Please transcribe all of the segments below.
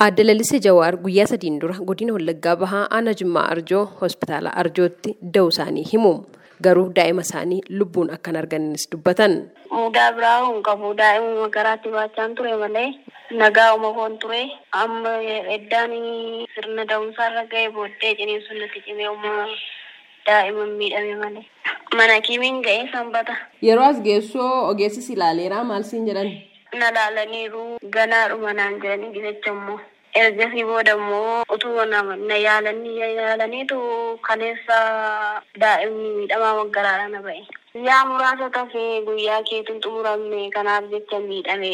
Aadde Jawaar guyyaa sadiin dura godina Wallaggaa Bahaa Aanaa Jimmaa Arjoo hospitaala Arjootti da'uu isaanii himu. Garuu daa'ima isaanii lubbuun akkan arganis dubbatan. Mudaa biraa hin qabu. Daa'ima garaatti baachaan ture malee nagaa uumamoon ture. Amma eddaan sirna da'umsaa irra ga'e booddee ciniinsuun natti cimee uumaa daa'ima miidhame malee. Mana kimiin ga'ee sanbata. Yeroo as geessoo ogeessis ilaaleera maal siin jedhan? Na laalaniiru ganaadhuma naan jedhanii jecha immoo. ergasii booda immoo nama na yaalanii yaalaniitu kaleessa daa'imni miidhamaa waggaraadha na ba'e. Guyyaa muraasa tafee guyyaa keetiin xumuramne kanaaf jecha miidhame.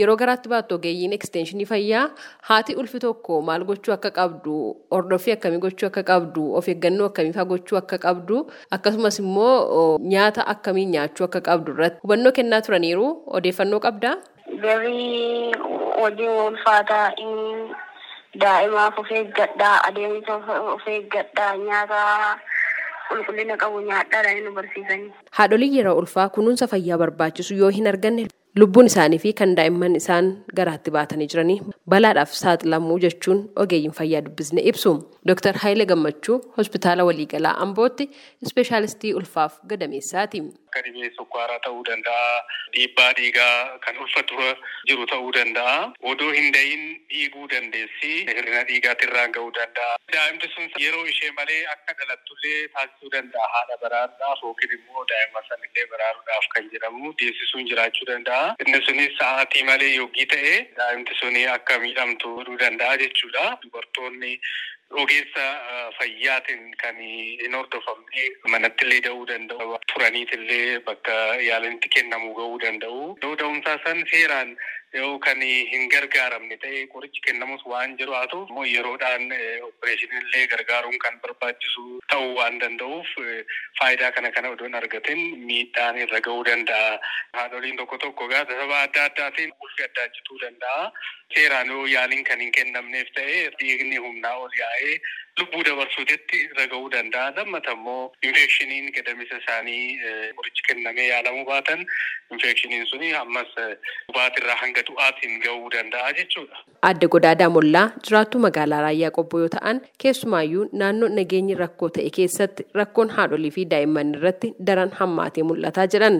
Yeroo garaatti baattu ogeeyyiin ekstenshinii fayyaa haati ulfi tokko maal gochuu akka qabdu hordoffii akkamii gochuu akka qabdu of eeggannoo akkamii fa'aa gochuu akka qabdu akkasumas immoo nyaata akkamii nyaachuu akka qabdu irratti hubannoo kennaa turaniiru odeeffannoo qabdaa? Garii hojii ulfaataa daa'imaaf of eeggadhaa adeemsa of eeggadhaa nyaata qulqullina qabu nyaadhaa nu barsiisanii. Haadholiin yeroo ulfaa kunuunsa fayyaa barbaachisu yoo hin arganne lubbuun isaanii fi kan daa'imman isaan garaatti baatanii jiranii balaadhaaf saaxilamuu jechuun ogeeyyiin fayyaa dubbisne ibsu. Dr. Haayile Gammachuu hospitaala waliigalaa Ambootti ispeeshaalistii ulfaaf gadameessaati. Akka dhibee sukkaaraa ta'uu danda'a, dhiibbaa dhiigaa kan ulfaatu jiru ta'uu danda'a. Odoo hin da'iin dhiiguu dandeessi. Hir'ina dhiigaatirraan ga'uu danda'a. Daa'imti sun yeroo ishee malee akka dhalattullee taasisuu danda'a haadha baraaruudhaaf yookiin immoo daa'ima sanillee baraaruudhaaf kan jedhamu deessisuun jiraachuu danda'a. Inni sunis sa'aatii malee yoggii ta'e daa'imti suni akka miidhamtu godhuu danda'a jechuudha. Dubartoonni ogeessa fayyaatiin kan hin hordofamne manatti illee da'uu danda'u turaniitillee bakka yaalanitti kennamu ga'uu danda'u. Yoo da'umsaa san seeraan yoo kan hin gargaaramne ta'e qorichi kennamus waan jiru haa ta'u immoo yeroodhaan opereeshinii illee gargaaruun kan barbaachisu ta'uu waan danda'uuf faayidaa kana kana odoon argatin miidhaan irra ga'uu danda'a. Haadholiin tokko tokko gaa sababa adda addaatiin ulfi addaachituu danda'a. Seeraan yoo yaaliin kan hin kennamneef ta'e dhiigni humnaa ol yaa'ee lubbuu dabarsuutti irra ga'uu danda'a. Lammata immoo infekshiniin gadamisa isaanii qorichi kennamee yaalamuu baatan infekshiniin suni ammas dhubaatirraa hanga du'aatiin ga'uu danda'a jechuudha. Adde Godaadaa Mollaa jiraattuu magaalaa Raayyaa Qobboo yoo ta'an keessumaayyuu naannoo nageenyi rakkoo ta'e keessatti rakkoon haadholii fi daa'imman irratti daran hammaatee mul'ataa jiran.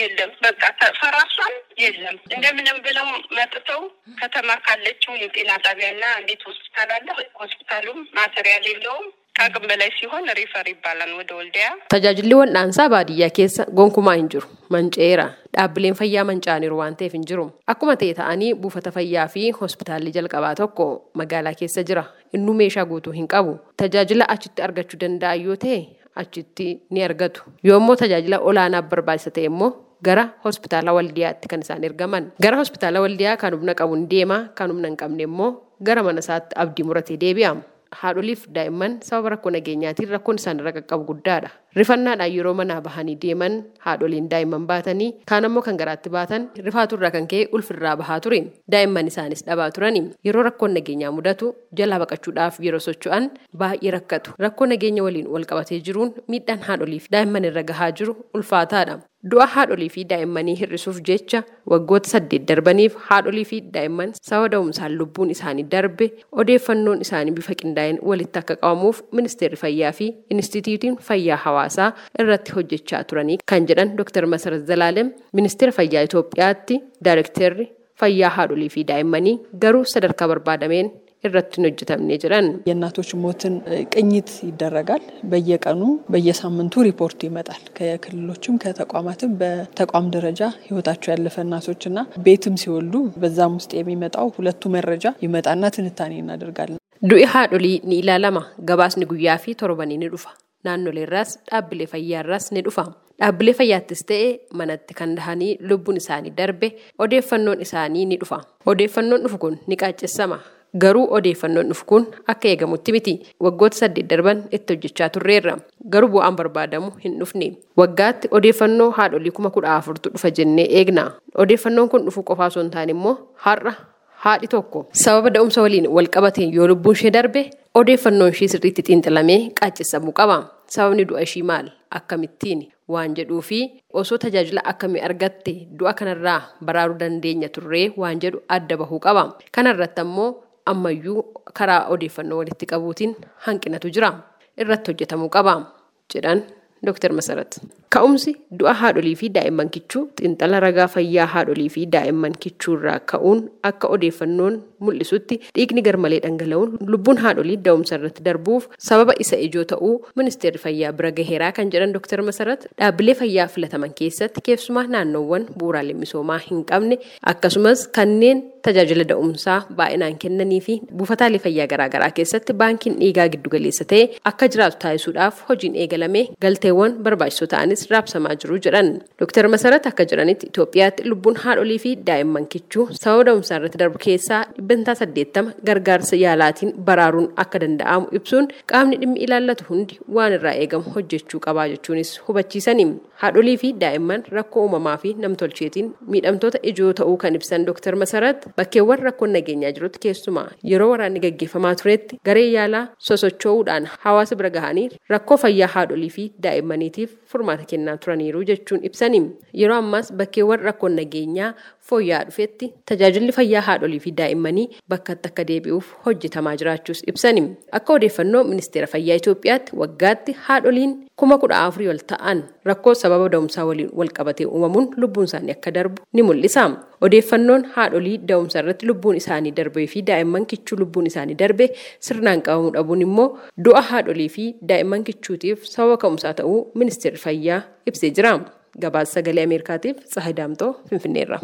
የለም በቃ ፈራሷም የለም እንደምንም ብለው መጥተው ከተማ ካለችው የጤና ጣቢያና እንዴት ሆስፒታል አለ ሆስፒታሉም ማተሪያል የለውም ከአቅም በላይ ሲሆን ሪፈር ይባላል ወደ ወልዲያ Tajaajilli wal'aansaa baadiyyaa keessa gonkumaa hin jiru. Manceera. Dhaabbileen fayyaa manca'aniiru waan ta'eef hin jiru. Akkuma ta'e ta'anii buufata fayyaa fi hospitaalli jalqabaa tokko magaalaa keessa jira. Innuu meeshaa guutuu hin qabu. Tajaajila achitti argachuu danda'an yoo ta'e achitti ni argatu. Yoo immoo tajaajila olaanaaf barbaachisa ta'e immoo gara hospitaala waldiyaatti kan isaan ergaman. Gara hospitaala waldiyaa kan humna qabu ni deema, kan humna hin qabne immoo gara mana isaatti abdii muratee deebi'a. Haadholiif daa'imman sababa rakkoo nageenyaatiin rakkoon isaan irra qaqqabu guddaadha. Rifannaadhaan yeroo manaa bahanii deeman haadholiin daa'imman baatanii kaan ammoo kan garaatti baatan rifaaturraa kan ka'e ulfirraa bahaa ture. Daa'imman isaanis dhabaa turani. Yeroo rakkoon nageenyaa mudatu jalaa baqachuudhaaf yeroo socho'an baay'ee rakkatu. Rakkoo nageenya waliin wal qabatee jiruun miidhaan haadholiif daa'imman irra gahaa jiru ulfaataadha. Du'a haadholii fi daa'immanii hir'isuuf jecha waggoota saddeet darbaniif haadholii fi daa'imman sababa da'umsaan lubbuun isaanii darbe odeeffannoon isaanii bifa qindaa'een walitti akka qabamuuf ministeerri fayyaa fi inistitiitiin fayyaa hawaasaa irratti hojjechaa turanii kan jedhan Dr. Masarat Zalaalem ministeera fayyaa Itoophiyaatti daayirekteerri fayyaa haadholii fi daa'immanii garuu sadarkaa barbaadameen irratti hin hojjetamne jiran. የእናቶች ሞትን ቅኝት ይደረጋል። በየቀኑ በየሳምንቱ ሪፖርት ይመጣል። ከክልሎችም ከተቋማትም በተቋም ደረጃ ህይወታቸው ያለፈ እናቶችና ቤትም ሲወልዱ በዛም ውስጥ የሚመጣው ሁለቱ መረጃ ይመጣና ትንታኔ እናደርጋለን። Du'i haadholii ni ilaalama. Gabaasni guyyaa fi torbanii ni dhufa. Naannoleerraas dhaabbilee fayyaarraas ni dhufa. Dhaabbilee fayyaattis ta'e manatti kan dahanii lubbuun isaanii darbe odeeffannoon isaanii ni dhufa. Odeeffannoon dhufu kun ni qaaccessama. Garuu odeeffannoon dhufu kun akka eegamutti miti. Waggoota saddeet darban itti hojjechaa turreerra. Garuu bu'aan barbaadamu hin dhufne. Waggaatti odeeffannoo haadholii kuma kudha afurtu dhufa jennee eegna. Odeeffannoon kun dhufu qofaa osoo hin taane immoo har'a haadhi tokko sababa da'umsa waliin wal yoo lubbuun ishee darbe odeeffannoon ishee sirriitti xiinxalamee qaaccessamuu qaba. Sababni du'a ishii maal? Akkamittiin? waan jedhuu fi osoo tajaajila akkamii argatte du'a kanarraa baraaruu dandeenya turree waan jedhu adda bahuu qaba. Kanarratti ammoo ammayyuu karaa odeeffannoo walitti qabuutiin hanqinatu jira. Irratti hojjetamuu qaba jedhan Dr. Masarat. Ka'umsi du'a haadholii fi daa'imman kichuu xiinxala ragaa fayyaa haadholii fi daa'imman kichuurraa ka'uun akka odeeffannoon mul'isutti dhiigni garmalee dhangala'uun lubbuun haadholii da'umsa irratti darbuuf sababa isa ijoo ta'uu ministeerri fayyaa bira gaheeraa kan jedhan Dr. Masarat dhaabbilee fayyaa filataman keessatti keessumaa naannoowwan bu'uuraalee misoomaa hin qabne akkasumas kanneen tajaajila da'umsaa baay'inaan kennanii fi buufataalee fayyaa garaagaraa keessatti baankiin dhiigaa giddugaleessa ta'e akka jiraatu taasisuudhaaf hojiin eegalame galteewwan barbaachisoo ta'anis raabsamaa jiru jedhan. Dr. Masarat akka jiranitti Itoophiyaatti lubbuun haadholii fi daa'imman kichuu sababa da'umsaa irratti darbu keessaa dhibbantaa saddeettama gargaarsa yaalaatiin baraaruun akka danda'amu ibsuun qaamni dhimmi ilaallatu hundi waan irraa eegamu hojjechuu qabaa jechuunis hubachiisani. Haadholii fi daa'imman rakkoo uumamaa fi namtolcheetiin miidhamtoota ijoo ta'uu kan ibsan Dr. Masarat bakkeewwan rakkoon nageenyaa jirutti keessumaa yeroo waraanni gaggeeffamaa turetti garee yaalaa sosocho'uudhaan hawaasa bira gahanii rakkoo fayyaa haadholii fi daa'immaniitiif furmaata kennaa turaniiru jechuun ibsani. Yeroo ammaas bakkeewwan rakkoon nageenyaa fooyya'aa dhufetti tajaajilli fayyaa haadholii fi daa'immanii bakkatti akka deebi'uuf hojjetamaa jiraachuus ibsani. Akka odeeffannoo ministeera fayyaa Itoophiyaatti waggaatti haadholiin kuma kudha afurii ol ta'an rakkoo sababa da'umsaa waliin wal qabatee uumamuun lubbuun isaanii akka darbu ni mul'isa. Odeeffannoon haadholii da'umsa irratti lubbuun isaanii darbee fi daa'imman kichuu lubbuun isaanii darbe sirnaan qabamuu dhabuun immoo du'a haadholii fi daa'imman kichuutiif sababa ka'umsaa ta'uu ministeerri fayyaa ibsee jira. Gabaasa sagalee Ameerikaatiif Tsahayi Daamtoo Finfinneerra.